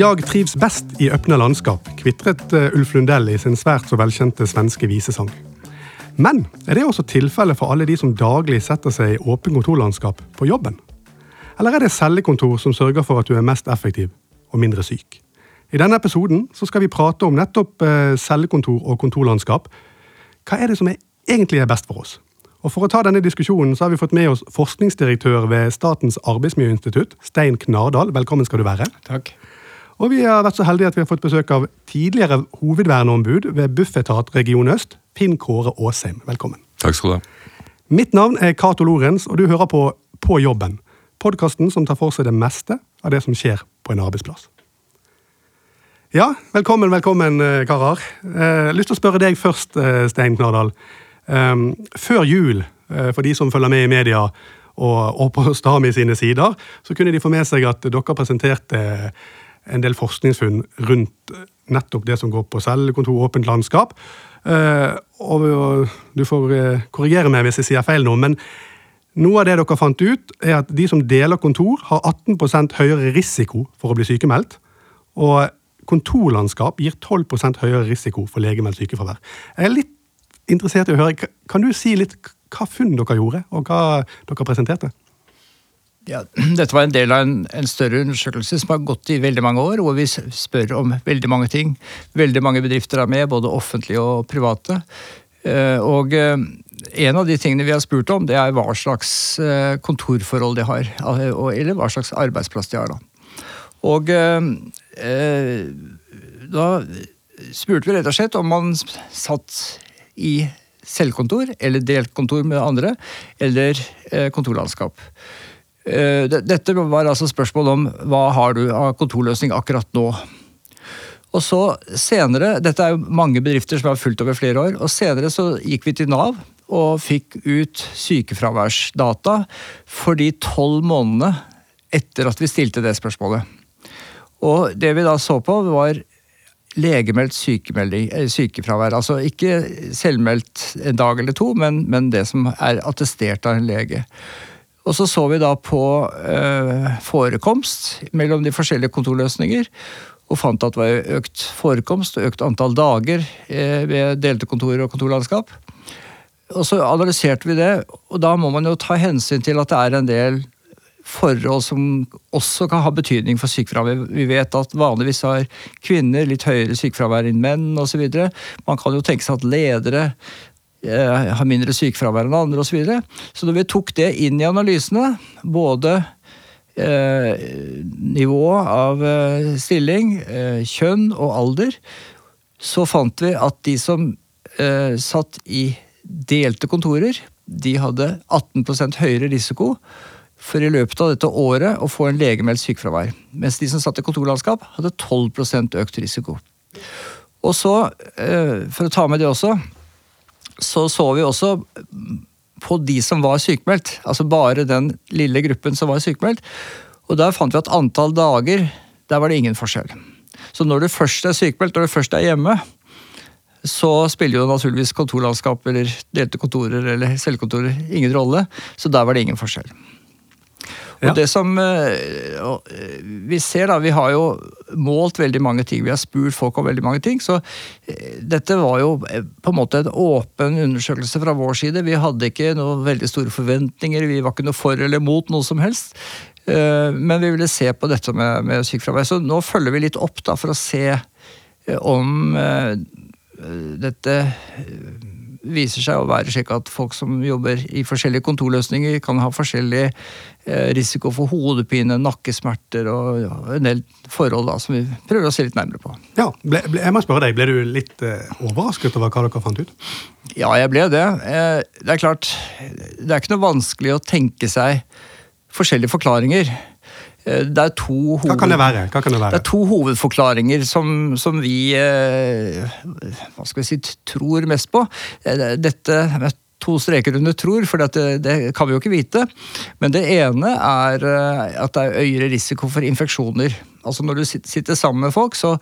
Jag trives best i åpne landskap, kvitret eh, Ulf Lundell i sin svært så velkjente svenske visesang. Men er det også tilfellet for alle de som daglig setter seg i åpen kontorlandskap på jobben? Eller er det cellekontor som sørger for at du er mest effektiv og mindre syk? I denne episoden skal vi prate om nettopp eh, cellekontor og kontorlandskap. Hva er det som er egentlig er best for oss? Og For å ta denne diskusjonen så har vi fått med oss forskningsdirektør ved Statens arbeidsmiljøinstitutt, Stein Knardal. Velkommen skal du være. Takk. Og vi har vært så heldige at vi har fått besøk av tidligere hovedverneombud ved Bufetat region øst, Finn Kåre Aasheim. Velkommen. Takk skal du ha. Mitt navn er Cato Lorentz, og du hører på På jobben. Podkasten som tar for seg det meste av det som skjer på en arbeidsplass. Ja, velkommen, velkommen, eh, karer. Eh, lyst til å spørre deg først, eh, Stein Knardal. Eh, før jul, eh, for de som følger med i media og, og på Stami sine sider, så kunne de få med seg at dere presenterte en del forskningsfunn rundt nettopp det som går på cellekontor, åpent landskap. Uh, og, du får uh, korrigere meg hvis jeg sier feil nå, men noe av det dere fant ut, er at de som deler kontor, har 18% høyere risiko for å bli sykemeldt. Og kontorlandskap gir 12% høyere risiko for legemeldt sykefravær. Jeg er litt interessert i å høre. Kan du si litt hva funn dere gjorde, og hva dere presenterte? Ja, dette var en del av en, en, større undersøkelse som har gått i veldig mange år, hvor vi spør om veldig mange ting. Veldig mange bedrifter er med, både offentlige og private. Eh, og eh, en av de tingene vi har spurt om, det er hva slags eh, kontorforhold de har. Eller hva slags arbeidsplass de har. da. Og da spurte vi rett og slett om man satt i selvkontor eller delt kontor med andre, eller kontorlandskap. Eh, dette var altså spørsmål om hva har du av kontorløsning akkurat nå. Og så senere, Dette er jo mange bedrifter som har fulgt over flere år. og Senere så gikk vi til Nav og fikk ut sykefraværsdata for de tolv månedene etter at vi stilte det spørsmålet. Og Det vi da så på, var legemeldt eh, sykefravær. Altså ikke selvmeldt en dag eller to, men, men, det som er attestert av en lege. Og så så vi da på eh, forekomst mellom de forskjellige kontorløsninger. Og fant at det var økt forekomst og økt antall dager eh, ved delte kontorer og kontorlandskap. Og så analyserte vi det, og da må man jo ta hensyn til at det er en del forhold som også kan ha betydning for sykefravær. Vi vet at vanligvis har kvinner litt høyere sykefravær enn menn osv. Man kan jo tenke seg at ledere har mindre sykefravær enn andre osv. Så, videre. så da vi tok det inn i analysene, både eh, nivå av eh, stilling, eh, kjønn og alder, så fant vi at de som eh, satt i delte kontorer, de hadde 18% høyere risiko for i løpet av dette året å få en legemeldt sykefravær. Mens de som satt i kontorlandskap, hadde 12% økt risiko. Og så, eh, for å ta med det også, så så vi også på de som var sykemeldt. Altså bare den lille gruppen som var sykemeldt. Og der fant vi at antall dager, der var det ingen forskjell. Så når du først er sykemeldt, når du først er hjemme, så spiller jo naturligvis kontorlandskap eller delte kontorer eller selvkontorer ingen rolle. Så der var det ingen forskjell. Og det som eh, eh, vi ser da, Vi har jo målt veldig mange ting, vi har spurt folk om veldig mange ting. Så eh, dette var jo på en måte en åpen undersøkelse fra vår side. Vi hadde ikke noen veldig store forventninger, vi var ikke noe for eller mot noe som helst. Men vi ville se på dette med, med sykefravær. Så nå følger vi litt opp da, for å se om dette viser seg å være slik at folk som jobber i forskjellige kontorløsninger, kan ha forskjellig eh, risiko for hodepine, nakkesmerter og ja, en del forhold da, som vi prøver å se litt nærmere på. Ja, ble, ble, jeg må spørre deg, Ble du litt eh, overrasket over hva dere fant ut? Ja, jeg ble det. Eh, det er klart, det er ikke noe vanskelig å tenke seg forskjellige forklaringer. Eh, det er to hoved... Det det? Det er to hovedforklaringer som, som vi eh, hva skal vi si, tror mest på. Eh, dette med to streker under tror, for det, det, kan vi jo ikke vite. Men det ene er at det er høyere risiko for infeksjoner. Altså Når du sitter sammen med folk, så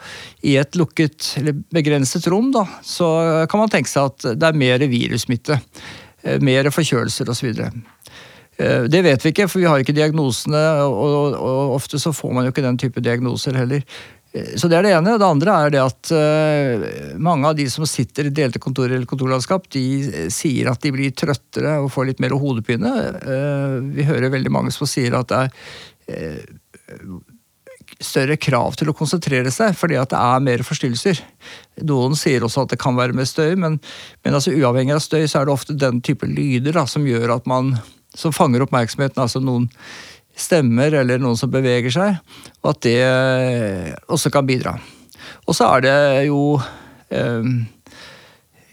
i et lukket eller begrenset rom, da, så kan man tenke seg at det er mer virussmitte. Mer forkjølelser osv. Eh, det vet vi ikke, for vi har ikke diagnosene, og, og, ofte så får man jo ikke den type diagnoser heller. Så det er det ene. Det andre er det at uh, mange av de som sitter i delte kontorer eller kontorlandskap, de sier at de blir trøttere og får litt mer hodepine. Vi hører veldig mange som sier at det er større krav til å konsentrere seg, fordi at det er mer forstyrrelser. Noen sier også at det kan være mer støy, men, men altså, uavhengig av støy så er det ofte den type lyder da, som gjør at man som fanger oppmerksomheten. altså noen stemmer eller noen som beveger seg, og at det eh, også kan bidra. Og så er det jo eh,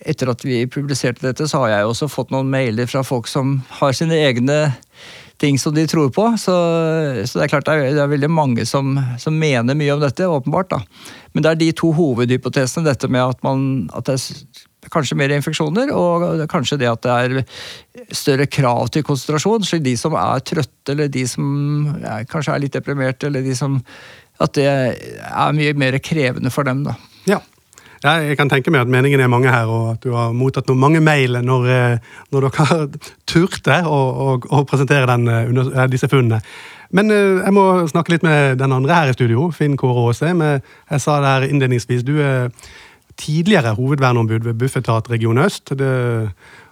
Etter at vi publiserte dette, så har jeg også fått noen mailer fra folk som har sine egne ting som de tror på. Så, så det er klart det er, det er veldig mange som, som, mener mye om dette, åpenbart. da. Men det er de to hovedhypotesene. Dette med at, man, at det er kanskje mer infeksjoner, og kanskje det at det er større krav til konsentrasjon. Så de som er trøtte, eller de som ja, kanskje er litt deprimerte, eller de som At det er mye mer krevende for dem, da. Ja. Jeg kan tenke meg at meningen er mange her, og at du har mottatt noen mange mail når, eh, når dere turte å, å, å presentere den, eh, disse funnene. Men eh, jeg må snakke litt med den andre her i studio, Finn Kåre Aase. Jeg sa det her innledningsvis, du er tidligere hovedverneombud ved Bufetat region øst. Det,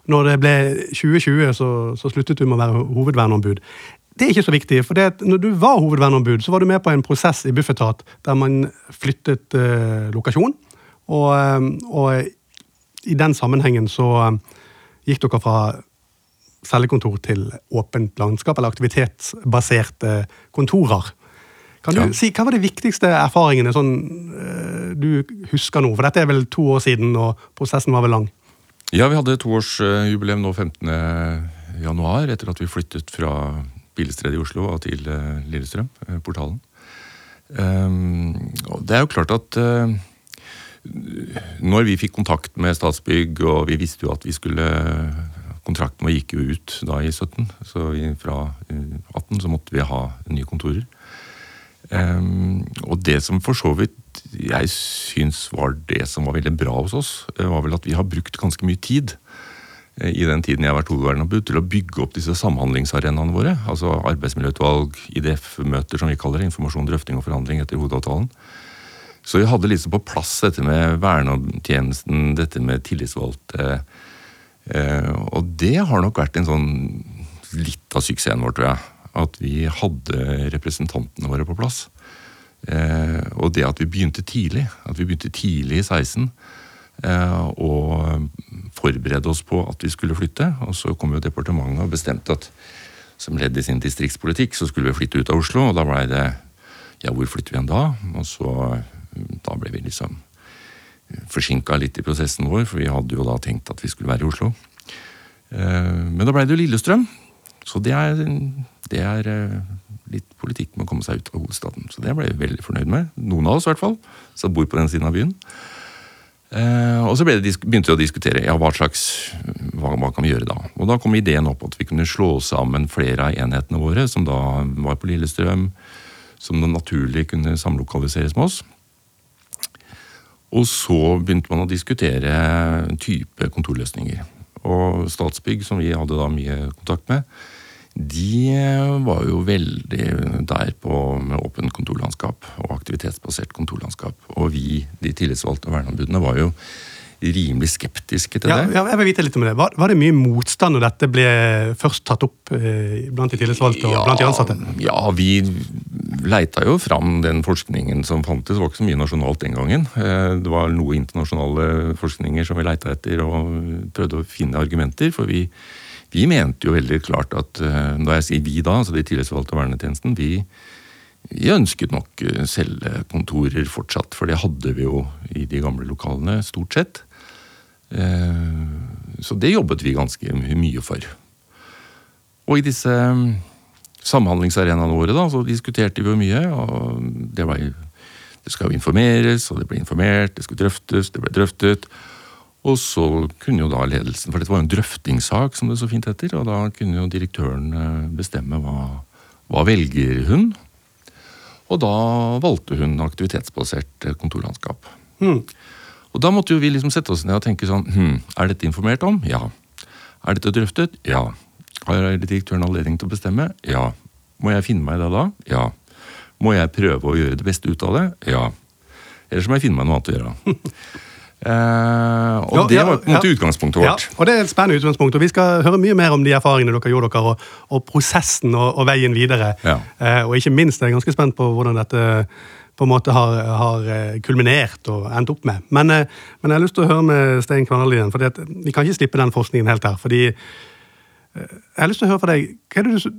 når det ble 2020, så, så sluttet du med å være hovedverneombud. Det er ikke så viktig, for det, når du var hovedverneombud, så var du med på en prosess i Bufetat der man flyttet eh, lokasjon. Og, ehm, og, i den sammenhengen så ehm, gikk dere fra cellekontor til åpent landskap, eller aktivitetsbaserte kontorer. Kan du ja. si, Hva var de viktigste erfaringene sånn, eh, du husker nå? For dette er vel to år siden, og prosessen var vel lang? Ja, vi hadde toårsjubileum nå 15. januar, etter at vi flyttet fra Pilestredet i Oslo og til eh, Lillestrøm, eh, portalen. Det er jo klart at når vi fikk kontakt med Statsbygg, og vi visste jo at vi skulle Kontrakten vår gikk jo ut da i 17, så fra 18 så måtte vi ha nye kontorer. Um, og det som for så vidt jeg syns var det som var veldig bra hos oss, eh, var vel at vi har brukt ganske mye tid eh, i den tiden jeg har vært hovedverneombud, til å bygge opp disse samhandlingsarenaene våre. Altså arbeidsmiljøutvalg, IDF-møter som vi kaller det, informasjon, drøfting og forhandling etter hovedavtalen. Så vi hadde liksom på plass dette med vernetjenesten, dette med tillitsvalgte. Eh, og det har nok vært en sånn litt av suksessen vår, tror jeg. At vi hadde representantene våre på plass. Eh, og det at vi begynte tidlig, at vi begynte tidlig i 16 eh, og forberede oss på at vi skulle flytte. Og så kom jo departementet og bestemte at som ledd i sin distriktspolitikk så skulle vi flytte ut av Oslo. Og da blei det ja, hvor flytter vi igjen da? Og så da ble vi liksom forsinka litt i prosessen vår, for vi hadde jo da tenkt at vi skulle være i Oslo. Eh, men da blei det jo Lillestrøm. Så det er, det er, eh, litt politikk med å komme seg ut av hovedstaden. Så det ble jeg veldig fornøyd med. Noen av oss, i hvert fall, som bor på den siden av byen. Eh, og så begynte vi å diskutere ja, hva slags, hva, hva, kan vi gjøre da. Og da kom ideen opp at vi kunne slå sammen flere av enhetene våre, som da var på Lillestrøm, som naturlig kunne samlokaliseres med oss. Og så begynte man å diskutere en type kontorløsninger. Og Statsbygg, som vi hadde da mye kontakt med, de var jo veldig der på med åpent kontorlandskap og aktivitetsbasert kontorlandskap. Og vi, de tillitsvalgte og verneombudene, var jo rimelig skeptiske til det. Ja, jeg vil vite litt om det. Var, var, det mye motstand når dette ble først tatt opp eh, blant de tillitsvalgte og ja, blant de ansatte? Ja, vi leita jo fram den forskningen som fantes. Det var ikke så mye nasjonalt den gangen. Eh, det var noe internasjonale forskninger som vi leita etter og prøvde å finne argumenter. For vi, vi mente jo veldig klart at da Når jeg sier vi da, altså de tillitsvalgte og vernetjenesten, vi vi ønsket nok cellekontorer fortsatt, for det hadde vi jo i de gamle lokalene, stort sett. Eh, så det jobbet vi ganske mye for. Og i disse mm, samhandlingsarenaene våre da, så diskuterte vi jo mye. og det, var, det skal jo informeres, og det ble informert, det skulle drøftes, det ble drøftet. Og så kunne jo da ledelsen, for dette var jo en drøftingssak, som det så fint heter, og da kunne jo direktøren eh, bestemme hva, hva velger hun. Og da valgte hun aktivitetsbasert kontorlandskap. Mm. Og da måtte jo vi liksom sette oss ned og tenke sånn hm, Er dette informert om? Ja. Er dette drøftet? Ja. Har direktøren anledning til å bestemme? Ja. Må jeg finne meg i det da? Ja. Må jeg prøve å gjøre det beste ut av det? Ja. Ellers må jeg finne meg noe annet å gjøre. Eh, og Ja, det var på en måte ja. utgangspunktet Ja, vårt. og Det er et spennende utgangspunkt. og Vi skal høre mye mer om de erfaringene dere gjorde dere, og, og prosessen og, og veien videre. Ja. Eh, og ikke minst er jeg ganske spent på hvordan dette på en måte har, har eh, kulminert og endt opp med. Men, men jeg har lyst til å høre med Stein Kvernal igjen. for Vi kan ikke slippe den forskningen helt her. fordi Jeg har lyst til å høre fra deg du,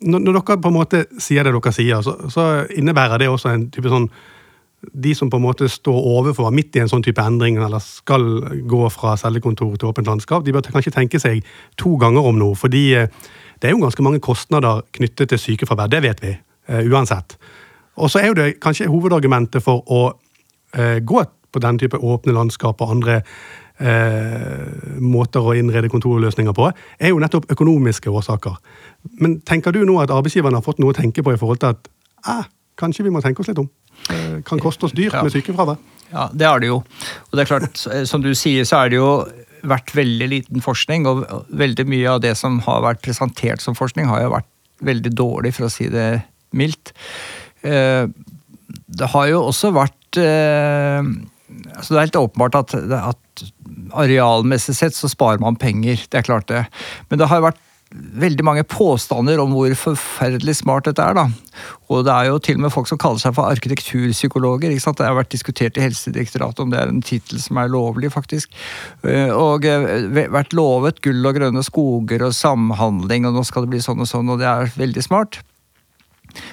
når dere på en måte sier det dere sier, så, så innebærer det også en type sånn de som på en måte står overfor midt i en sånn type endring, eller skal gå fra cellekontor til åpent landskap, de bør kanskje tenke seg to ganger om noe. Fordi eh, det er jo ganske mange kostnader knyttet til sykefravær. Det vet vi, eh, uansett. Og så er jo det kanskje hovedargumentet for å eh, gå på den type åpne landskap og andre eh, måter å innrede kontorløsninger på, er jo nettopp økonomiske årsaker. Men tenker du nå at arbeidsgiverne har fått noe å tenke på i forhold til at eh, kanskje vi må tenke oss litt om? Eh, kan koste oss dyrt med sykefravær? Ja, det er det jo. Og det er klart, som du sier, så er det jo vært veldig liten forskning, og veldig mye av det som har vært presentert som forskning, har jo vært veldig dårlig, for å si det mildt. Eh, Det har jo også vært eh, altså Det er helt åpenbart at, at arealmessig sett så sparer man penger, det er klart det. Men det har vært veldig mange påstander om hvor forferdelig smart dette er. da. Og det er jo til og med folk som kaller seg for arkitekturpsykologer. ikke sant? Det har vært diskutert i Helsedirektoratet om det er en tittel som er lovlig, faktisk. Eh, Og eh, vært lovet gull og grønne skoger og samhandling, og nå skal det bli sånn og sånn, og det er veldig smart.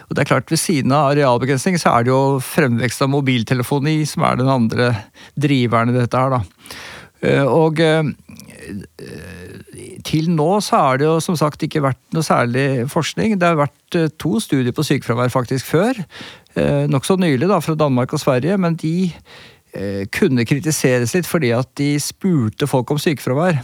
Og det er klart Ved siden av arealbegrensning så er det jo fremvekst av mobiltelefoni som er den andre driveren i dette her. da. Eh, Og til nå så har det jo som sagt ikke vært noe særlig forskning. Det har vært eh, to studier på sykefravær faktisk før. Eh, Nokså nylig da, fra Danmark og Sverige, men de eh, kunne kritiseres litt fordi at de spurte folk om sykefravær.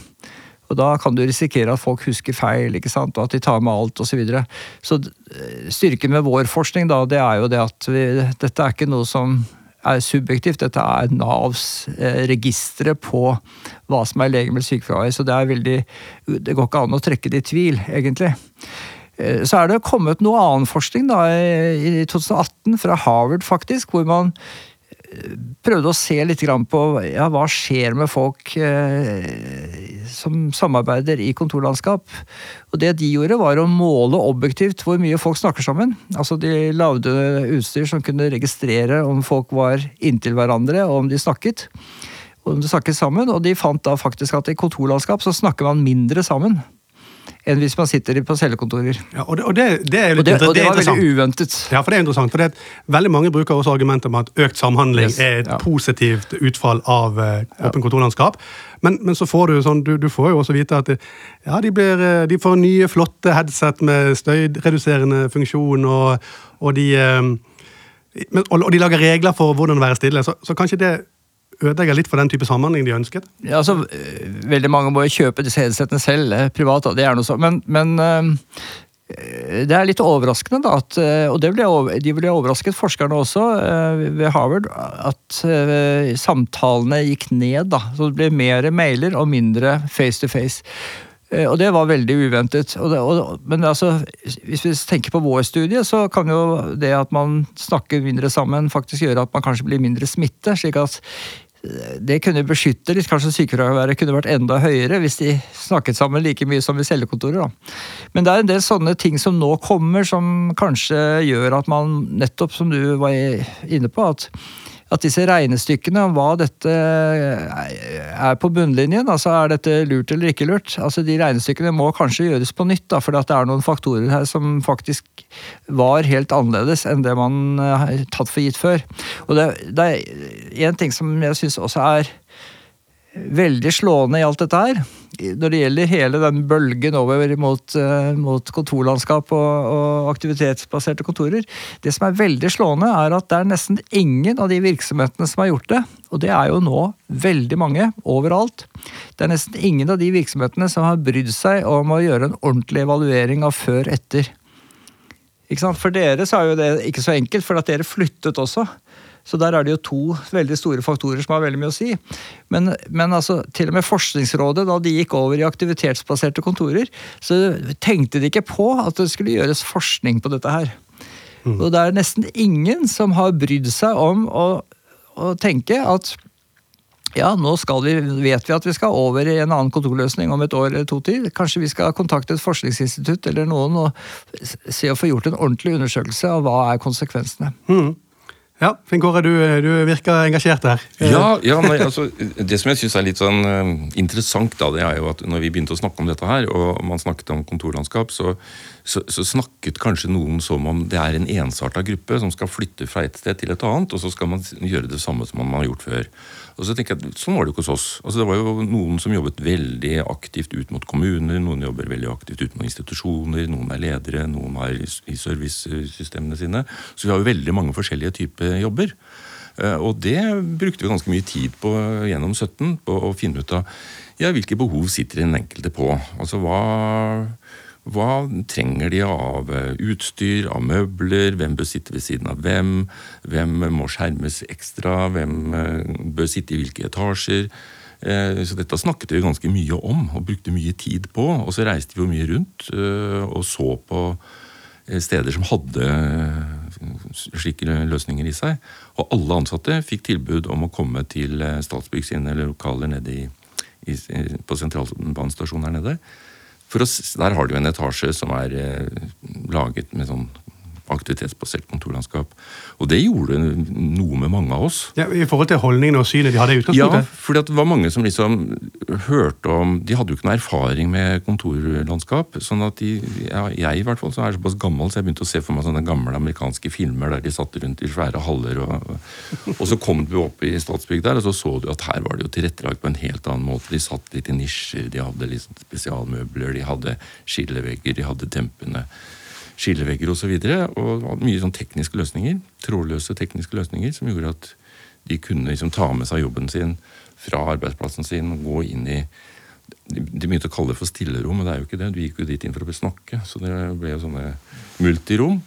Og da kan du risikere at folk husker feil, ikke sant? og at de tar med alt osv. Så, videre. så eh, styrken med vår forskning da, det er jo det at vi, dette er ikke noe som er subjektivt. Dette er Navs eh, registre på hva som er legemiddelsk sykefravær. Så det er veldig Det går ikke an å trekke det i tvil, egentlig. Eh, Så er det kommet noe annen forskning da, i i 2018 fra Harvard, faktisk, hvor man prøvde å se litt på ja, hva skjer med folk eh, som samarbeider i kontorlandskap. Og det de gjorde, var å måle objektivt hvor mye folk snakker sammen. Altså De lagde utstyr som kunne registrere om folk var inntil hverandre, og om de snakket. Og de snakket sammen, og de fant da faktisk at i kontorlandskap så snakker man mindre sammen enn hvis man sitter på cellekontorer. Ja, og det, og det, det er jo Og det, og det var veldig uventet. Ja, for det er interessant. for det Veldig mange bruker også argumentet om at økt samhandling Yes, er et ja. positivt utfall av uh, åpen kontorlandskap. Men, men så får du sånn, du, du får jo også vite at ja, de, blir, eh, de får nye, flotte headset med støyreduserende funksjon, og, og, de, um, men, og de lager regler for hvordan å være stille. Så, så kanskje det ødelegger litt for den type samhandling de ønsket? Ja, altså, øh, veldig mange må jo kjøpe disse headsetene selv, eh, privat. Det er noe sånn. Men, men øh, det er litt overraskende, da, at, og det ble, de ble overrasket, forskerne også, ved Harvard, at samtalene gikk ned. da, Så det ble mer mailer og mindre face to face. Eh, Og det var veldig uventet. Og det, og, men altså, hvis vi tenker på vår studie, så kan jo det at man snakker mindre sammen, faktisk gjøre at man kanskje blir mindre smitte. slik at eh, det kunne beskytte litt. Kanskje sykefraværet kunne vært enda høyere hvis de snakket sammen like mye som i cellekontorer. Da. Men det er en del sånne ting som nå kommer, som kanskje gjør at man, nettopp som du var inne på, at at disse regnestykkene om hva dette er på bunnlinjen, altså er dette lurt eller ikke lurt, altså de regnestykkene må kanskje gjøres på nytt, da, for det er noen faktorer her som faktisk var helt annerledes enn det man har tatt for gitt før. Og det, det er en ting som jeg syns også er veldig slående i alt dette her, når det gjelder hele den bølgen over mot, eh, mot kontorlandskap og, og aktivitetsbaserte kontorer. Det som er veldig slående, er at det er nesten ingen av de virksomhetene som har gjort det, og det er jo nå veldig mange overalt. Det er nesten ingen av de virksomhetene som har brydd seg om å gjøre en ordentlig evaluering av før-etter. For dere så er jo det ikke så enkelt, for at dere flyttet også. Så der er det jo to veldig store faktorer som har veldig mye å si. Men, men altså, til og med Forskningsrådet, da de gikk over i aktivitetsbaserte kontorer, så tenkte de ikke på at det skulle gjøres forskning på dette her. Og det er nesten ingen som har brydd seg om å å tenke at ja, nå vi, vet vi at vi skal over i en annen kontorløsning om et år eller to til. Kanskje vi skal kontakte et forskningsinstitutt eller noen og se å få gjort en ordentlig undersøkelse av hva er konsekvensene. Mm. Ja, Finn Kåre, du, du, virker engasjert her. Ja, ja nei, altså, Det som jeg syns er litt sånn uh, interessant, da, det er jo at når vi begynte å snakke om dette her, og man snakket om kontorlandskap, så, så, så snakket kanskje noen som om det er en ensarta gruppe som skal flytte fra et sted til et annet, og så skal man gjøre det samme som man har gjort før. Og så tenker jeg, Sånn var det jo ikke hos oss. Altså, det var jo Noen som jobbet veldig aktivt ut mot kommuner, noen jobber veldig aktivt ut mot institusjoner, noen er ledere, noen er i servicesystemene sine. Så vi har jo veldig mange forskjellige typer jobber. Eh, og det brukte vi ganske mye tid på gjennom 17, på å finne ut av ja, hvilke behov sitter den enkelte på. Altså hva hva trenger de av eh, utstyr, av møbler, hvem bør sitte ved siden av hvem, hvem må skjermes ekstra, hvem eh, bør sitte i hvilke etasjer. Eh, så dette snakket vi ganske mye om og brukte mye tid på. Og så reiste vi jo mye rundt og så på steder som hadde slike løsninger i seg. Og alle ansatte fikk tilbud om å komme til Statsbygg sine lokaler nede i, på sentralbanestasjonen her nede oss, der har du en etasje som er eh, laget med sånn aktivitetsbasert kontorlandskap. Og det gjorde noe med mange av oss. Ja, I forhold til holdningene og synet de hadde i utgangspunktet? Ja, for det var mange som liksom hørte om De hadde jo ikke noe erfaring med kontorlandskap. sånn at de, ja, Jeg i hvert fall så er såpass gammel, så jeg begynte å se for meg sånne gamle amerikanske filmer der de satt rundt i svære haller. Og, og så kom du opp i Statsbygg der, og så så du at her var det jo tilrettelagt på en helt annen måte. De satt litt i nisjer, de hadde liksom spesialmøbler, de hadde skillevegger, de hadde dempende skillevegger osv. Og, så og mye sånn tekniske løsninger, trådløse tekniske løsninger som gjorde at de kunne liksom ta med seg jobben sin fra arbeidsplassen sin og gå inn i De begynte å kalle det for stillerom, men det er jo ikke det. Du gikk jo dit inn for å snakke, så det ble sånne multirom.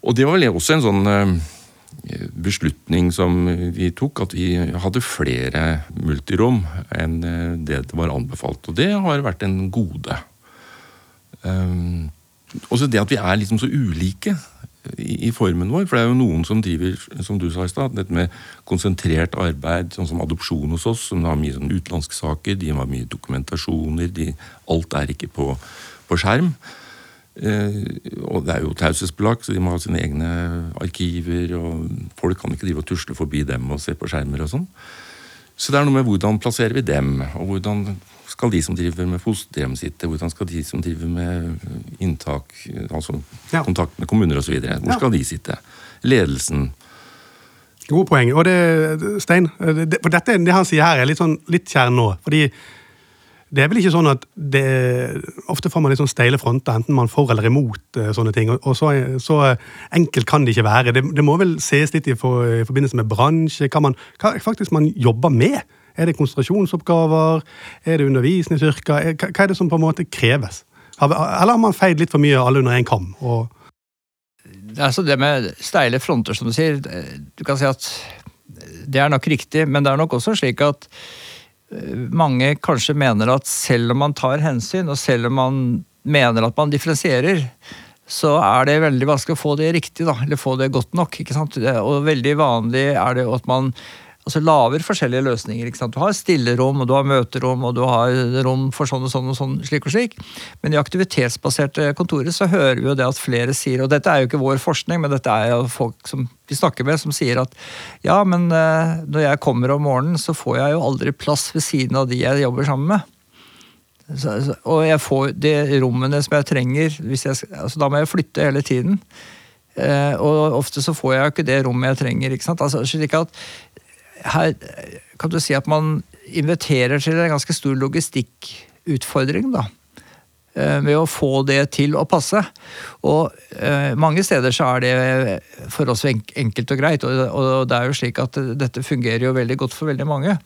Og det var vel også en sånn eh, beslutning som vi tok, at vi hadde flere multirom enn eh, det det var anbefalt. Og det har vært en gode. Um, også det at vi er liksom så ulike i, i, formen vår. For det er jo noen som driver som du sa i sted, dette med konsentrert arbeid, sånn som adopsjon hos oss, som har mye sånn utenlandske saker, de har mye dokumentasjoner, de, alt er ikke på, på skjerm. Eh, og det er jo taushetsbelagt, så de må ha sine egne arkiver, og folk kan ikke drive og tusle forbi dem og se på skjermer og sånn. Så det er noe med hvordan plasserer vi dem, og hvordan skal de som driver med fosterhjem sitte? Hvordan skal de som driver med inntak, altså ja. kontakt med kommuner osv., hvor ja. skal de sitte? Ledelsen. Gode poeng. Og det, Stein, det, for dette, det han sier her, er litt, sånn, litt kjern nå. fordi det er vel ikke sånn at det, Ofte får man litt sånn steile fronter, enten man er for eller imot eh, sånne ting. og Så, så enkelt kan det ikke være. Det, det må vel ses litt i, for, i forbindelse med bransje, hva, man, hva faktisk man jobber med. Er det konsentrasjonsoppgaver? Er det undervisningsyrker? Hva er det som på en måte kreves? Eller har man feid litt for mye alle under én kam? Er det med steile fronter, som du sier. Du kan si at det er nok riktig, men det er nok også slik at eh, mange kanskje mener at selv om man tar hensyn, og selv om man mener at man differensierer, så er det veldig vanskelig å få det riktig, da, eller få det godt nok. ikke sant? Og veldig vanlig er det at man altså lager forskjellige løsninger. ikke sant? Du har stillerom, og du har møterom, og du har rom for sånn og sånn og sånn, slik og slik. Men i aktivitetsbaserte kontorer så hører vi jo det at flere sier, og dette er jo ikke vår forskning, men dette er jo folk som vi snakker med, som sier at ja, men eh, når jeg kommer om morgenen, så får jeg jo aldri plass ved siden av de jeg jobber sammen med. Og jeg får de rommene som jeg trenger, jeg, altså da må jeg flytte hele tiden. Eh, og ofte så får jeg jo ikke det rommet jeg trenger. ikke sant? Altså, slik at her kan du si at man inviterer til en ganske stor logistikkutfordring, da. Ved eh, å få det til å passe. Og eh, mange steder så er det for oss enkelt og greit, og det er jo slik at dette fungerer jo veldig godt for veldig mange.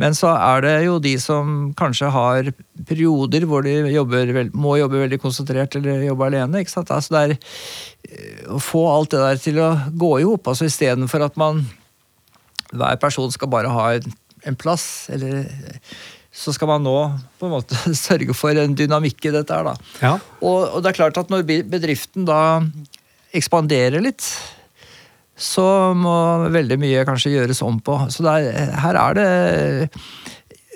Men så er det jo de som kanskje har perioder hvor de jobber, må jobbe veldig konsentrert eller jobbe alene. ikke sant? Altså det er eh, Å få alt det der til å gå i hop, altså istedenfor at man hver person skal bare ha en plass, eller så skal man nå på en måte sørge for en dynamikk i dette her, da. Ja. Og, og, det er klart at når bedriften da ekspanderer litt, så må veldig mye kanskje gjøres om på. Så er, her er det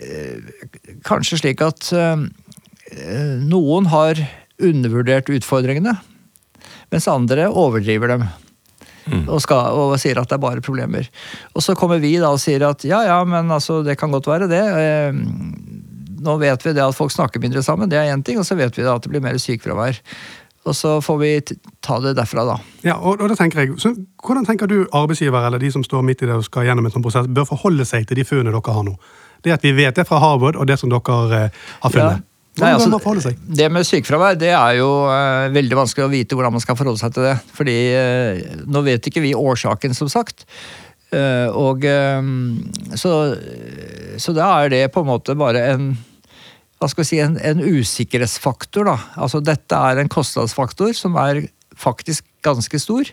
eh, kanskje slik at eh, noen har undervurdert utfordringene, mens andre overdriver dem. Mm. Og, skal, og sier at det er bare problemer. Og så kommer vi da og sier at ja, ja, men altså, det kan godt være det. Eh, nå vet vi det at folk snakker mindre sammen, det er én ting, og så vet vi da at det blir mer sykefravær. Og så får vi ta det derfra, da. Ja, og, og da tenker jeg, så Hvordan tenker du arbeidsgiver eller de som står midt i det og skal gjennom en sånn prosess, bør forholde seg til de funnene dere har nå? Det at vi vet det fra Harvard, og det som dere eh, har funnet. Ja. Nei, altså? Det med sykefravær det er jo uh, veldig vanskelig å vite hvordan man skal forholde seg til det. Fordi uh, nå vet ikke vi årsaken, som sagt. Uh, og så, så da er det på en måte bare en hva skal vi si, en, en usikkerhetsfaktor. da. Altså Dette er en kostnadsfaktor som er faktisk ganske stor.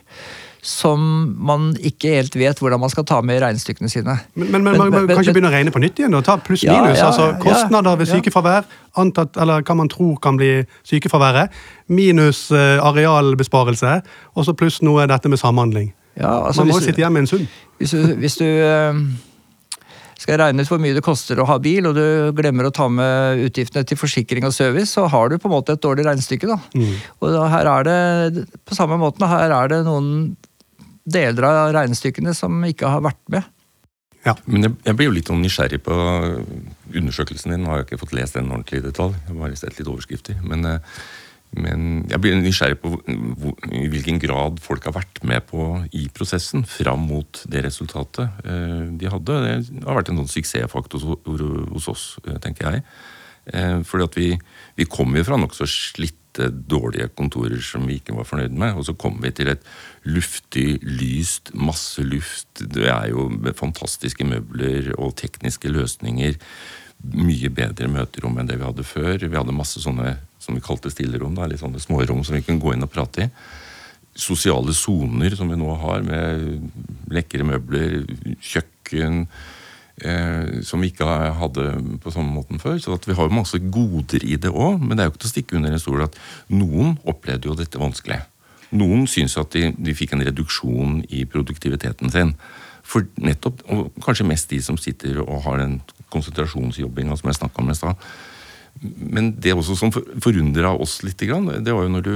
Som man ikke helt vet hvordan man skal ta med i regnestykkene sine. Men, men, men, man men- kan ikke begynne å regne på nytt igjen? og Ta pluss Ja, minus. ja, altså Kostnader ved sykefravær, antatt, eller hva man tror kan bli sykefraværet, minus eh, arealbesparelse, og så pluss noe dette med samhandling. Ja, altså man må jo sitte igjen med en sum. Hvis du, hvis du eh, skal regne ut hvor mye det koster å ha bil, og du glemmer å ta med utgiftene til forsikring og service, så har du på en måte et dårlig regnestykke. da. Mm. Og her er det på samme måten, her er det noen deler av regnestykkene som ikke har vært med. Men jeg, jeg blir jo litt sånn nysgjerrig på undersøkelsen din. Nå har jeg ikke fått lest den ordentlig i detalj. Jeg har bare sett litt overskrifter. Men, eh, men jeg blir nysgjerrig på hvor, i hvilken grad folk har vært med på i prosessen fram mot det resultatet eh, de hadde. Det har vært en sånn suksessfaktor hos, hos oss, eh, tenker jeg. Eh, fordi at vi, vi kommer jo fra nokså slitte, dårlige kontorer som vi ikke var fornøyd med, og så kommer vi til et luftig, lyst, masse luft. Det er jo fantastiske møbler og tekniske løsninger. Mye bedre møterom enn det vi hadde før. Vi hadde masse sånne som vi kalte stillerom, litt sånne smårom som vi kunne gå inn og prate i sosiale soner som vi nå har, med lekre møbler, kjøkken eh, Som vi ikke hadde på samme måten før. Så vi har jo masse goder i det òg, men det er jo ikke til å stikke under en stol at noen opplevde jo dette vanskelig. Noen syns at de, de fikk en reduksjon i produktiviteten sin. For nettopp, og kanskje mest de som sitter og har den konsentrasjonsjobbinga som jeg snakka om i stad. Men det også som for- forundra oss litt, det var jo når du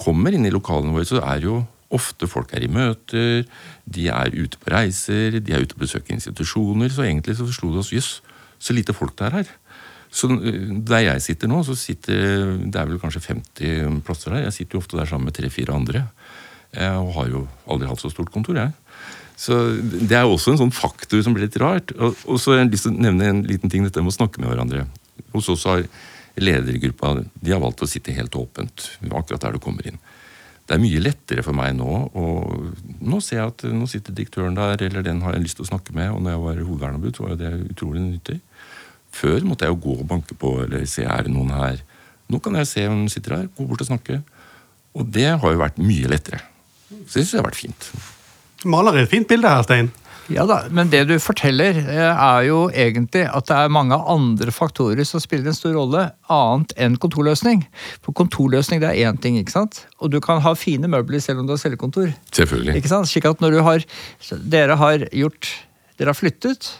kommer inn i lokalene våre, så er jo ofte folk er i møter, de er ute på reiser, de er ute og besøker institusjoner. Så egentlig så slo det oss jøss, så lite folk det er her. Så øh, Der jeg sitter nå, så sitter det er vel kanskje 50 plasser der. Jeg sitter jo ofte der sammen med tre-fire andre. Jeg har jo aldri hatt så stort kontor, jeg. Så Det er også en sånn faktor som blir litt rart. Og, og så har jeg lyst til å nevne en liten ting, dette med å snakke med hverandre. Hos oss har ledergruppa de har valgt å sitte helt åpent akkurat der du kommer inn. Det er mye lettere for meg nå. og Nå ser jeg at nå sitter direktøren der, eller den har jeg lyst til å snakke med. Og når jeg var hovedverneombud, så var jo det utrolig nyttig. Før måtte jeg jo gå og banke på eller se er det noen her. Nå kan jeg se hvem sitter her, gå bort og snakke. Og det har jo vært mye lettere. Så det syns jeg har vært fint. Maler et fint bilde her, Stein. Ja da, Men det du forteller, eh, er jo egentlig at det er mange andre faktorer som spiller en stor rolle, annet enn kontorløsning. For kontorløsning det er én ting, ikke sant? og du kan ha fine møbler selv om du har cellekontor. Selvfølgelig. Ikke sant? Slik at når du har Dere har gjort Dere har flyttet.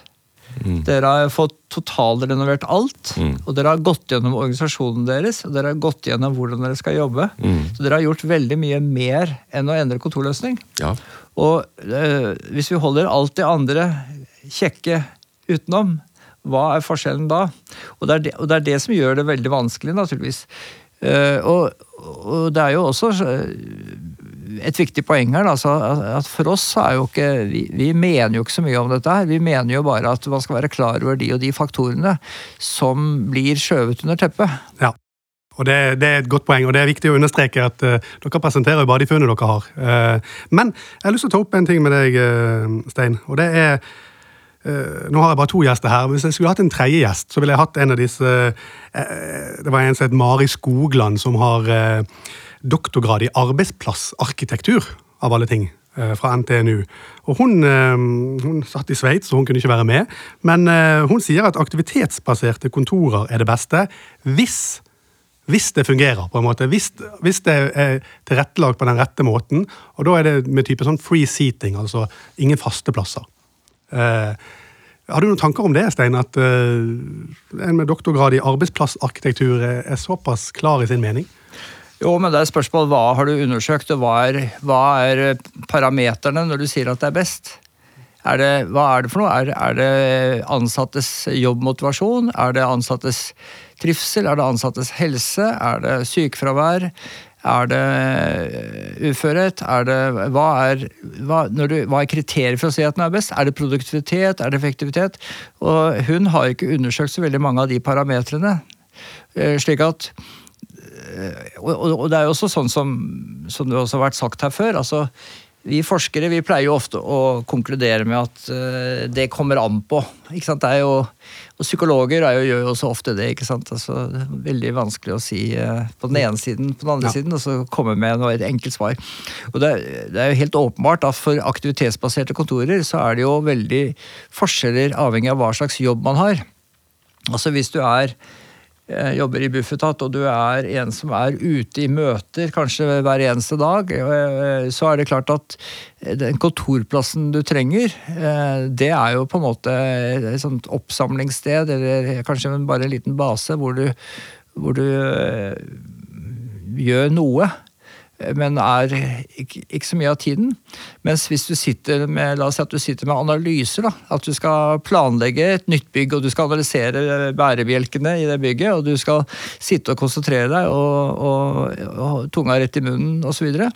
Dere har fått totalrenovert alt. Mm. Og dere har gått gjennom organisasjonen deres, og dere har gått gjennom hvordan dere skal jobbe. Mm. Så dere har gjort veldig mye mer enn å endre kontorløsning. Ja. Og øh, hvis vi holder alt det andre kjekke utenom, hva er forskjellen da? Og det er det, og det, er det som gjør det veldig vanskelig, naturligvis. Uh, og, og det er jo også eh, et viktig poeng her, altså, at- for oss er jo ikke vi, vi mener jo ikke så mye om dette her. Vi mener jo bare at man skal være klar over de og de faktorene som blir skjøvet under teppet. Ja. Og det, det er et godt poeng, og det er viktig å understreke at uh, dere presenterer jo bare de funnene dere har. Uh, men jeg har lyst til å ta opp en ting med deg, uh, Stein. og det er Nå har jeg bare to gjester her. Hvis jeg skulle hatt en tredje gjest, så ville jeg hatt en av disse Det var en som het Mari Skogland, som har doktorgrad i arbeidsplassarkitektur, av alle ting. eh, Fra NTNU. Og hun, eh, hun satt i Sveits, så hun kunne ikke være med. Men eh, hun sier at aktivitetsbaserte kontorer er det beste hvis hvis det fungerer, på en måte. Hvis, hvis det er tilrettelagt på den rette måten. Og da er det med type sånn free seating, altså ingen faste plasser. Har du noen tanker om det, Stein? At en med doktorgrad i arbeidsplassarkitektur er såpass klar i sin mening? Jo, men det er spørsmål hva har du undersøkt, og hva er, hva er parameterne når du sier at det er best? Er det, hva er det for noe? Er, er, det ansattes jobbmotivasjon? Er det ansattes trivsel? Er det ansattes helse? Er det sykefravær? Er det uførhet? Er det, hva, er, hva, du, hva er kriteriet for å si at den er best? Er det produktivitet? Er det effektivitet? Og hun har ikke undersøkt så veldig mange av de parametrene. Eh, slik at eh, og, det er jo også sånn som, som det også har vært sagt her før. altså vi forskere vi pleier jo ofte å konkludere med at uh, det kommer an på. Ikke sant? Det er jo, og psykologer jo, gjør jo også ofte det. ikke sant? Altså, det er veldig vanskelig å si uh, på den ene siden på den andre ja. siden, og så komme med noe, et enkelt svar. Og det, det, er jo helt åpenbart at for aktivitetsbaserte kontorer så er det jo veldig forskjeller avhengig av hva slags jobb man har. Altså Hvis du er jobber i Bufetat, og du er en som er ute i møter kanskje hver eneste dag, eh, så er det klart at den kontorplassen du trenger, eh, det er jo på en måte et sånt oppsamlingssted, eller kanskje bare en liten base hvor du, hvor du gjør noe men er ikke, ikke, så mye av tiden. Mens hvis du sitter med la oss si at du sitter med analyser, da, at du skal planlegge et nytt bygg og du skal analysere bærebjelkene i det bygget, og du skal sitte og konsentrere deg og, og, og tunga rett i munnen osv., så,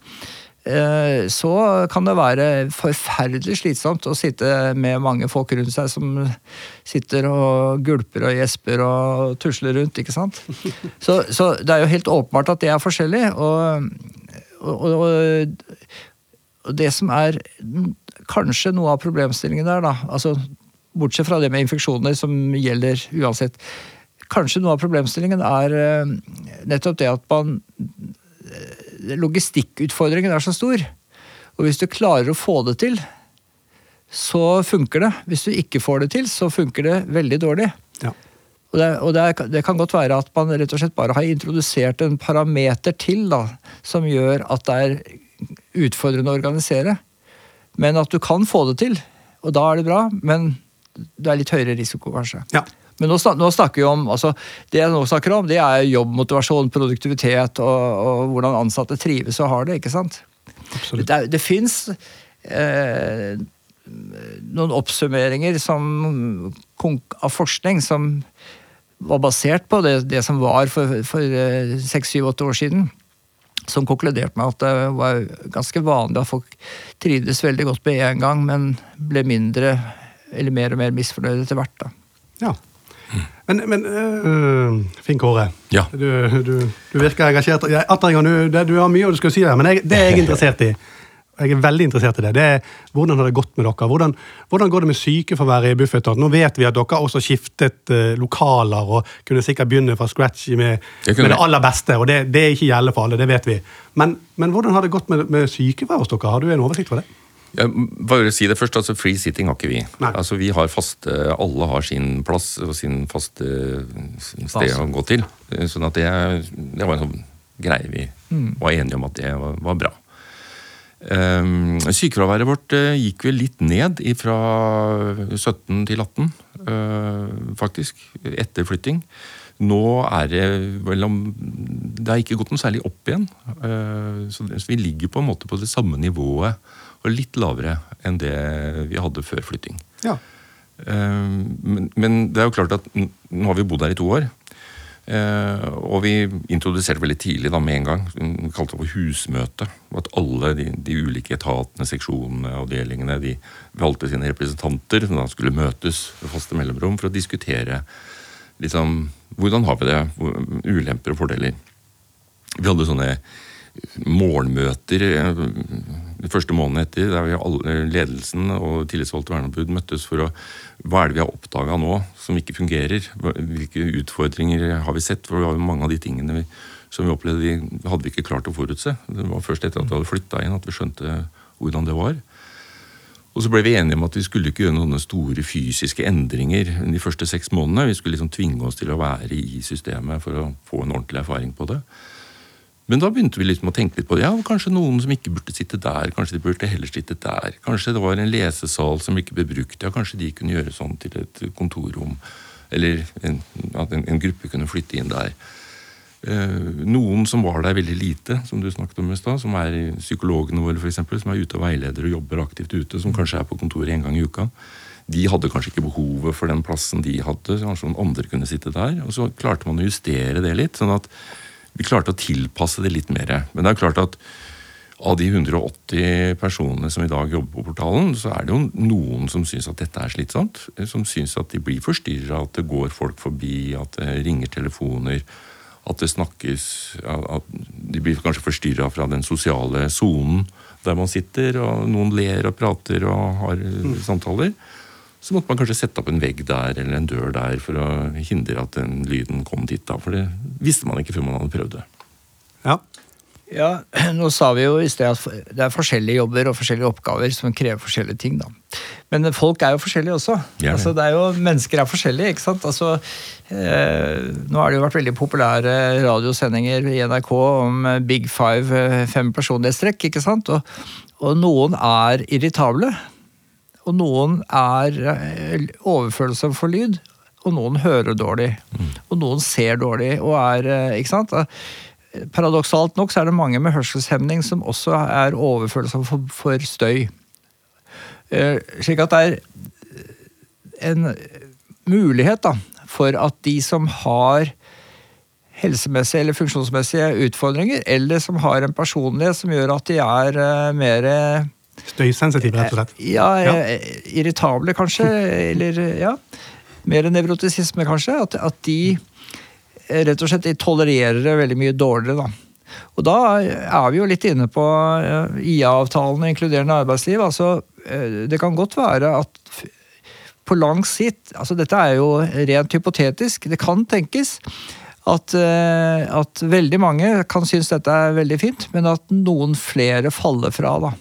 Eh, så kan det være forferdelig slitsomt å sitte med mange folk rundt seg som sitter og gulper og gjesper og tusler rundt, ikke sant. Så, så det er jo helt åpenbart at det er forskjellig. Og, og, og, og det som er kanskje noe av problemstillingen der, da, altså bortsett fra det med infeksjoner som gjelder uansett, kanskje noe av problemstillingen er eh, nettopp det at man logistikkutfordringen er så stor. Og hvis du klarer å få det til, så funker det. Hvis du ikke får det til, så funker det veldig dårlig. Ja. Og, det, og det, det, kan godt være at man rett og slett bare har introdusert en parameter til da, som gjør at det er utfordrende å organisere. Men at du kan få det til, og da er det bra. Men det er litt høyere risiko, kanskje. Ja. Men nå, nå, snakker vi om, altså, Det jeg nå snakker om, det er jobbmotivasjon, produktivitet og, og hvordan ansatte trives og har det. ikke sant? Absolutt. Det, det fins eh, noen oppsummeringer som, av forskning som var basert på det, det som var for, for eh, seks, syv, åtte år siden. Som konkluderte med at det var ganske vanlig at folk trivdes veldig godt med en gang, men ble mindre eller mer og mer misfornøyde etter hvert. da. Ja. Men, men øh, Finn Kåre, ja. du, du, du, virker engasjert. Du, du, har mye du skal si der, men jeg, det er jeg interessert i. Jeg er veldig interessert i det. det er, hvordan har det gått med dere? Hvordan, hvordan går det med sykefraværet i Bufetat? Nå vet vi at dere også skiftet uh, lokaler og kunne sikkert begynne fra scratch med det, med det aller beste. og det, det, er ikke gjelder for alle, det vet vi. Men, men hvordan har det gått med, med sykefravær hos dere? Har du en oversikt for det? Jeg bare si det først, altså Free sitting har ikke vi. Altså vi har faste, Alle har sin plass og sin faste sted å gå til. sånn at det, det var en sånn greie vi mm. var enige om at det var, var bra. Um, sykefraværet vårt uh, gikk vel litt ned fra 17 til 18, uh, eh, faktisk. Etter flytting. Nå er det vel om Det har ikke gått noe særlig opp igjen. Uh, så, vi ligger på en måte på det samme nivået og litt lavere enn det vi hadde før flytting. Ja. Eh, men, men, det er jo klart at nå har vi bodd her i to år. Eh, og vi introduserte veldig tidlig da med en gang, vi kalte det for husmøte. At alle de, de, ulike etatene, seksjonene, avdelingene de valgte sine representanter som da skulle møtes ved faste mellomrom for å diskutere liksom, hvordan har vi det, ulemper og fordeler. Vi hadde sånne morgenmøter eh, de første måneden etter, der vi alle, ledelsen og tillitsvalgte verneombud møttes for å Hva er det vi har oppdaga nå som ikke fungerer? Hvilke utfordringer har vi sett? For mange av de tingene vi, som vi opplevde, de hadde vi ikke klart å forutse. Det var først etter at vi hadde flytta inn at vi skjønte hvordan det var. Og så ble vi enige om at vi skulle ikke gjøre noen store fysiske endringer de første seks månedene. Vi skulle liksom tvinge oss til å være i systemet for å få en ordentlig erfaring på det. Men da begynte vi liksom å tenke litt på. Ja, kanskje noen som ikke burde sitte der. Kanskje de burde heller sitte der. Kanskje det var en lesesal som ikke ble brukt. Ja, kanskje de kunne gjøre sånn til et kontorrom. Eller at en, en gruppe kunne flytte inn der. Eh, noen som var der veldig lite, som du snakket om i stad, som er psykologene våre for eksempel, som er ute og veileder og jobber aktivt ute, som kanskje er på kontoret en gang i uka, de hadde kanskje ikke behovet for den plassen de hadde. Kanskje noen andre kunne sitte der. Og så klarte man å justere det litt, sånn at vi klarte å tilpasse det litt mer. Men det er klart at av de 180 personene som i dag jobber på portalen, så er det jo noen som syns at dette er slitsomt. Som syns at de blir forstyrra, at det går folk forbi, at det ringer telefoner at det snakkes At de blir kanskje forstyrra fra den sosiale sonen der man sitter, og noen ler og prater og har mm. samtaler. Så måtte man kanskje sette opp en vegg der eller en dør der for å hindre at den lyden kom dit. da, For det visste man ikke før man hadde prøvd det. Ja, ja, nå sa vi jo i sted at det er forskjellige jobber og forskjellige oppgaver som krever forskjellige ting. da. Men folk er jo forskjellige også. Ja, ja. Altså, det er jo, Mennesker er forskjellige. ikke sant? Altså, eh, nå har det jo vært veldig populære radiosendinger i NRK om Big Five, eh, fem personlighetstrekk. ikke sant? Og, og noen er irritable. Og noen er overfølelse overfølsomme for lyd. Og noen hører dårlig. Mm. Og noen ser dårlig og er eh, ikke sant? Paradoksalt nok så er det mange med hørselshemning som også er overfølsomme for, for støy. Eh, slik at det er en mulighet da, for at de som har helsemessige eller funksjonsmessige utfordringer, eller som har en personlighet som gjør at de er mer Støysensitive, rett og slett? Ja, ja, irritable kanskje. eller ja, mer nevrotisisme, kanskje. At, at de rett og slett de tolererer det veldig mye dårligere. da. Og da er vi jo litt inne på IA-avtalen og inkluderende arbeidsliv. altså eh, Det kan godt være at på lang sikt altså Dette er jo rent hypotetisk. Det kan tenkes at, eh, at veldig mange kan synes dette er veldig fint, men at noen flere faller fra. da.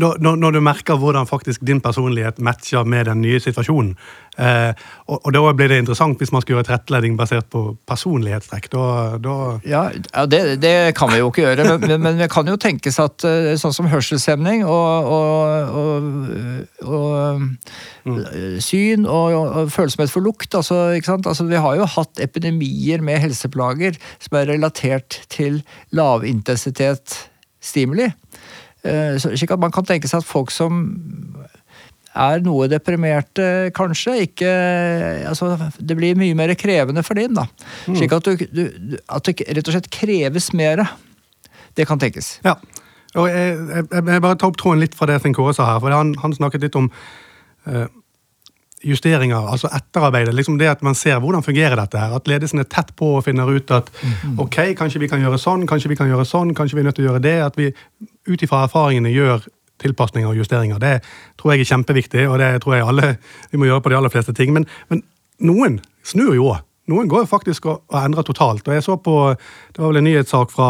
Når, når, du merker hvordan faktisk din personlighet matcher med den nye situasjonen. Eh, og, og, da blir det interessant hvis man skal gjøre tilrettelegging basert på personlighetstrekk. Da, da ja, ja det, det, kan vi jo ikke gjøre, men, men, det kan jo tenkes at eh, sånn som hørselshemning og, og, og mm. syn og, følsomhet for lukt altså, altså, Vi har jo hatt epidemier med helseplager som er relatert til lavintensitet stimuli. Eh, slik at man kan tenke seg at folk som er noe deprimerte, kanskje. Ikke, altså, det blir mye mer krevende for din. da. Mm. Slik at, du, du, at, det rett og slett kreves mer. Det kan tenkes. Ja. Og jeg, jeg, jeg bare tar opp tråden litt fra det Finn Kåre sa her. for Han, han snakket litt om uh, justeringer, altså etterarbeidet. liksom Det at man ser hvordan fungerer dette her. At ledelsen er tett på og finner ut at mm. ok, kanskje vi kan gjøre sånn, kanskje vi kan gjøre sånn, kanskje vi er nødt til å gjøre det. At vi ut ifra erfaringene gjør tilpasninger og justeringer. Det tror jeg er kjempeviktig, og det tror jeg alle vi må gjøre på de aller fleste ting. Men, men noen snur jo òg. Noen går jo faktisk og, og endrer totalt. Og jeg så på, Det var vel en nyhetssak fra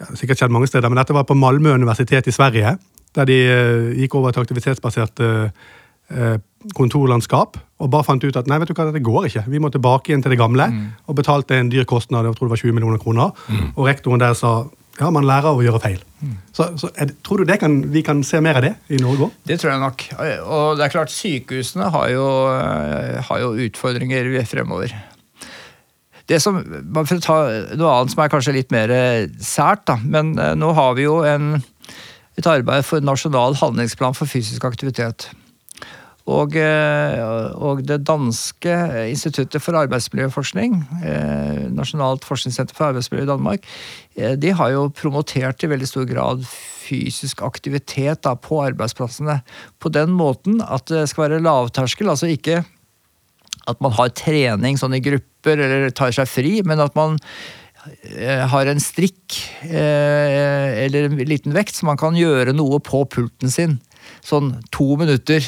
ja, sikkert skjedd mange steder, men dette var på Malmö universitet i Sverige. Der de uh, gikk over til aktivitetsbasert uh, kontorlandskap og bare fant ut at nei, vet du hva, det går ikke. Vi må tilbake igjen til det gamle. Mm. Og betalte en dyr kostnad, jeg tror det var 20 millioner kroner. Mm. Og rektoren der sa ja, man lærer av å gjøre feil. Mm. Så, så er, tror du kan, vi kan se mer av det i Norge òg? Det tror jeg nok. Og det er klart, sykehusene har jo, har jo utfordringer fremover. Det som, For å ta noe annet som er kanskje litt mer sært, da. Men eh, nå har vi jo en, et arbeid for nasjonal handlingsplan for fysisk aktivitet. Og, eh, og, det danske instituttet for arbeidsmiljøforskning, eh, Nasjonalt forskningssenter for arbeidsmiljø i Danmark, eh, de har jo promotert i veldig stor grad fysisk aktivitet da, på arbeidsplassene. På den måten at det skal være lavterskel, altså ikke at man har trening sånn i grupper eller tar seg fri, men at man har en strikk eller en liten vekt, så man kan gjøre noe på pulten sin. Sånn to minutter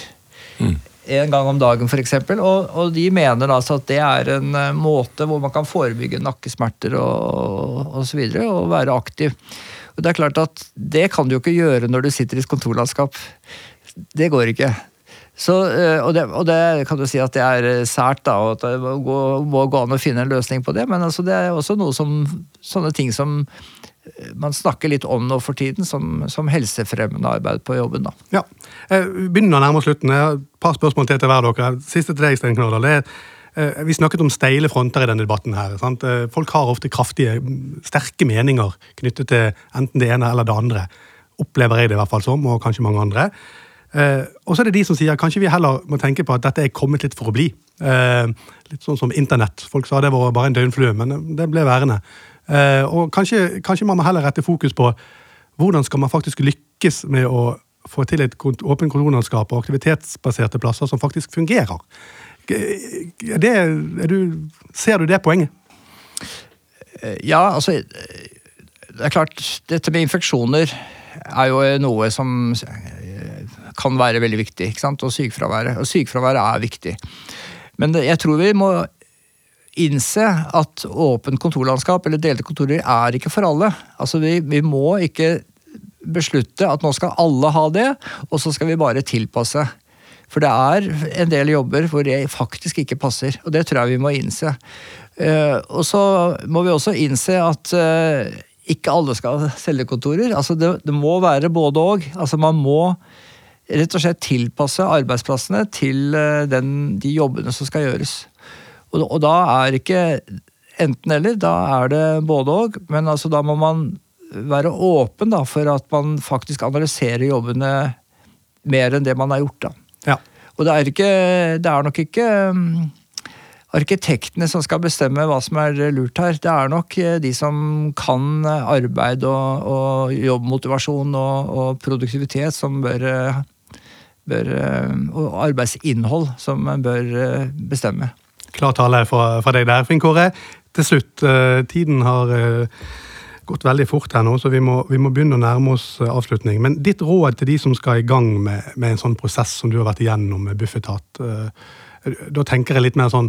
En gang om dagen, f.eks. Og, og de mener altså at det er en uh, måte hvor man kan forebygge nakkesmerter og osv. Og, og, være aktiv. Og Det er klart at det kan du jo ikke gjøre når du sitter i kontorlandskap. det går ikke. Så, eh, og, det, og, det, kan du si at det er eh, sært, da, og at det må gå, må gå an å finne en løsning på det. Men altså, det er også noe som, sånne ting som eh, man snakker litt om nå for tiden, som, som helsefremmende arbeid på jobben. da. Ja, Vi begynner å nærme oss slutten. Et par spørsmål til til hver dere. Siste til deg, Stein Knardal. er vi snakket om steile fronter i denne debatten. her. Sant? Folk har ofte kraftige, sterke meninger knyttet til enten det ene eller det andre. Opplever jeg det i hvert fall som, og kanskje mange andre. Eh, og så er det de som sier kanskje vi heller må tenke på at dette er kommet litt for å bli. Eh, litt sånn som internett. Folk sa det var bare en døgnflue, men det ble værende. Eh, og kanskje, kanskje, man må heller rette fokus på hvordan skal man faktisk lykkes med å få til et åpent kontorlandskap og aktivitetsbaserte plasser som faktisk fungerer. Det, du, ser du det poenget? Eh, ja, altså Det er klart, dette med infeksjoner er jo noe som kan være veldig viktig. ikke sant? Og sykefraværet. Og sykefraværet er viktig. Men jeg tror vi må innse at åpent kontorlandskap eller delte kontorer er ikke for alle. Altså vi, vi må ikke beslutte at nå skal alle ha det, og så skal vi bare tilpasse. For det er en del jobber hvor det faktisk ikke passer, og det tror jeg vi må innse. Uh, og så må vi også innse at uh, ikke alle skal selge kontorer. Altså det, det må være både og. Altså man må rett og slett tilpasse arbeidsplassene til eh, den, de jobbene som skal gjøres. Og, og da er ikke enten-eller, da er det både og. Men altså, da må man være åpen da, for at man faktisk analyserer jobbene mer enn det man har gjort. da. Ja. Og det er, ikke, det er nok ikke um, arkitektene som skal bestemme hva som er lurt her. Det er nok eh, de som kan arbeid og, og jobbmotivasjon og, og, produktivitet, som bør eh, bør, eh, og arbeidsinnhold som bør bestemme. Klar tale fra, fra deg der, Finn Kåre. Til slutt, eh, tiden har gått veldig fort her nå, så vi må, vi må, begynne å nærme oss avslutning. Men ditt råd til de som skal i gang med, med en sånn prosess som du har vært igjennom med Bufetat, da tenker jeg litt mer sånn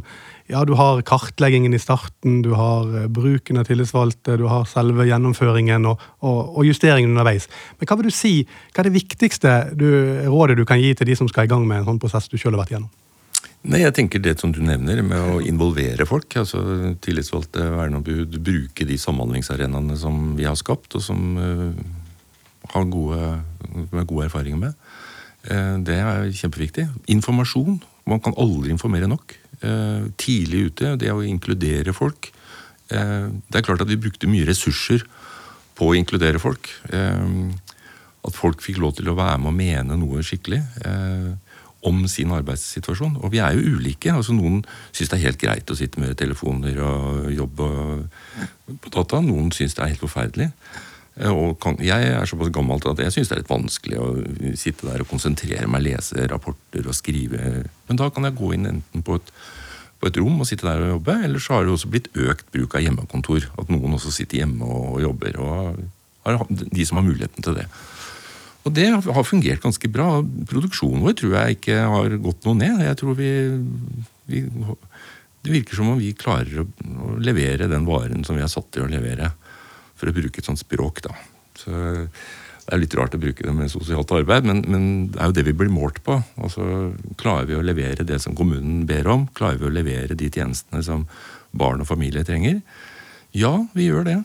ja, du har kartleggingen i starten, du har eh, bruken av tillitsvalgte, du har selve gjennomføringen og, og, og, justeringen underveis. Men hva vil du si, hva er det viktigste du, rådet du kan gi til de som skal i gang med en sånn prosess du selv har vært gjennom? Nei, jeg tenker Det som du nevner, med å involvere folk. altså Tillitsvalgte, verneombud, bruke de samhandlingsarenaene som vi har skapt, og som uh, har gode, gode erfaringer med. Uh, det er kjempeviktig. Informasjon. Man kan aldri informere nok. Uh, tidlig ute, det å inkludere folk. Det er klart at vi brukte mye ressurser på å inkludere folk. At folk fikk lov til å være med og mene noe skikkelig om sin arbeidssituasjon. Og vi er jo ulike. altså Noen syns det er helt greit å sitte med telefoner og jobbe på data. Noen syns det er helt forferdelig. Og kan, jeg er såpass gammel at jeg syns det er litt vanskelig å sitte der og konsentrere meg, lese rapporter og skrive. Men da kan jeg gå inn enten på et på et rom og sitte der og jobbe. Eller så har det også blitt økt bruk av hjemmekontor. At noen også sitter hjemme og jobber. og har De som har muligheten til det. Og det har fungert ganske bra. Produksjonen vår tror jeg ikke har gått noe ned. Jeg tror vi, vi Det virker som om vi klarer å, levere den varen som vi er satt til å levere. For å bruke et sånt språk, da. Så det er litt rart å bruke det med sosialt arbeid, men, men, det er jo det vi blir målt på. Altså, Klarer vi å levere det som kommunen ber om? Klarer vi å levere de tjenestene som barn og familie trenger? Ja, vi gjør det.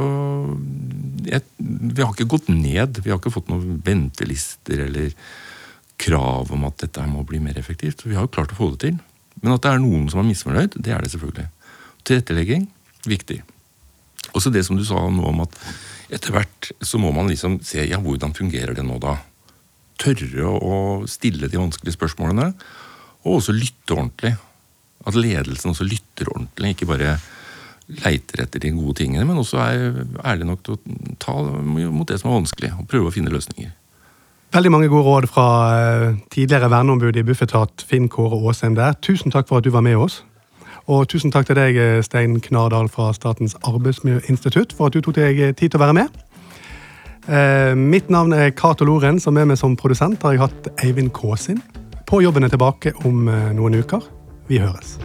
Og jeg, vi har ikke gått ned. Vi har ikke fått noen ventelister eller krav om at dette må bli mer effektivt. Vi har jo klart å få det til. Men at det er noen som er misfornøyd, det er det selvfølgelig. Tilrettelegging viktig. Også det som du sa nå om at etter hvert så må man liksom se ja, hvordan fungerer det nå, da. Tørre å stille de vanskelige spørsmålene, og også lytte ordentlig. At ledelsen også lytter ordentlig, ikke bare leiter etter de gode tingene, men også er ærlig nok til å ta mot det som er vanskelig, og prøve å finne løsninger. Veldig mange gode råd fra eh, tidligere verneombud i Bufetat, Finn Kåre Aasheim der. Tusen takk for at du var med oss. Og tusen takk til deg, Stein Knardal fra Statens arbeidsmiljøinstitutt, for at du tok deg tid til å være med. Eh, mitt navn er Cato Loren, som er med som produsent har jeg hatt Eivind Kåsin. På jobben er tilbake om eh, noen uker. Vi høres.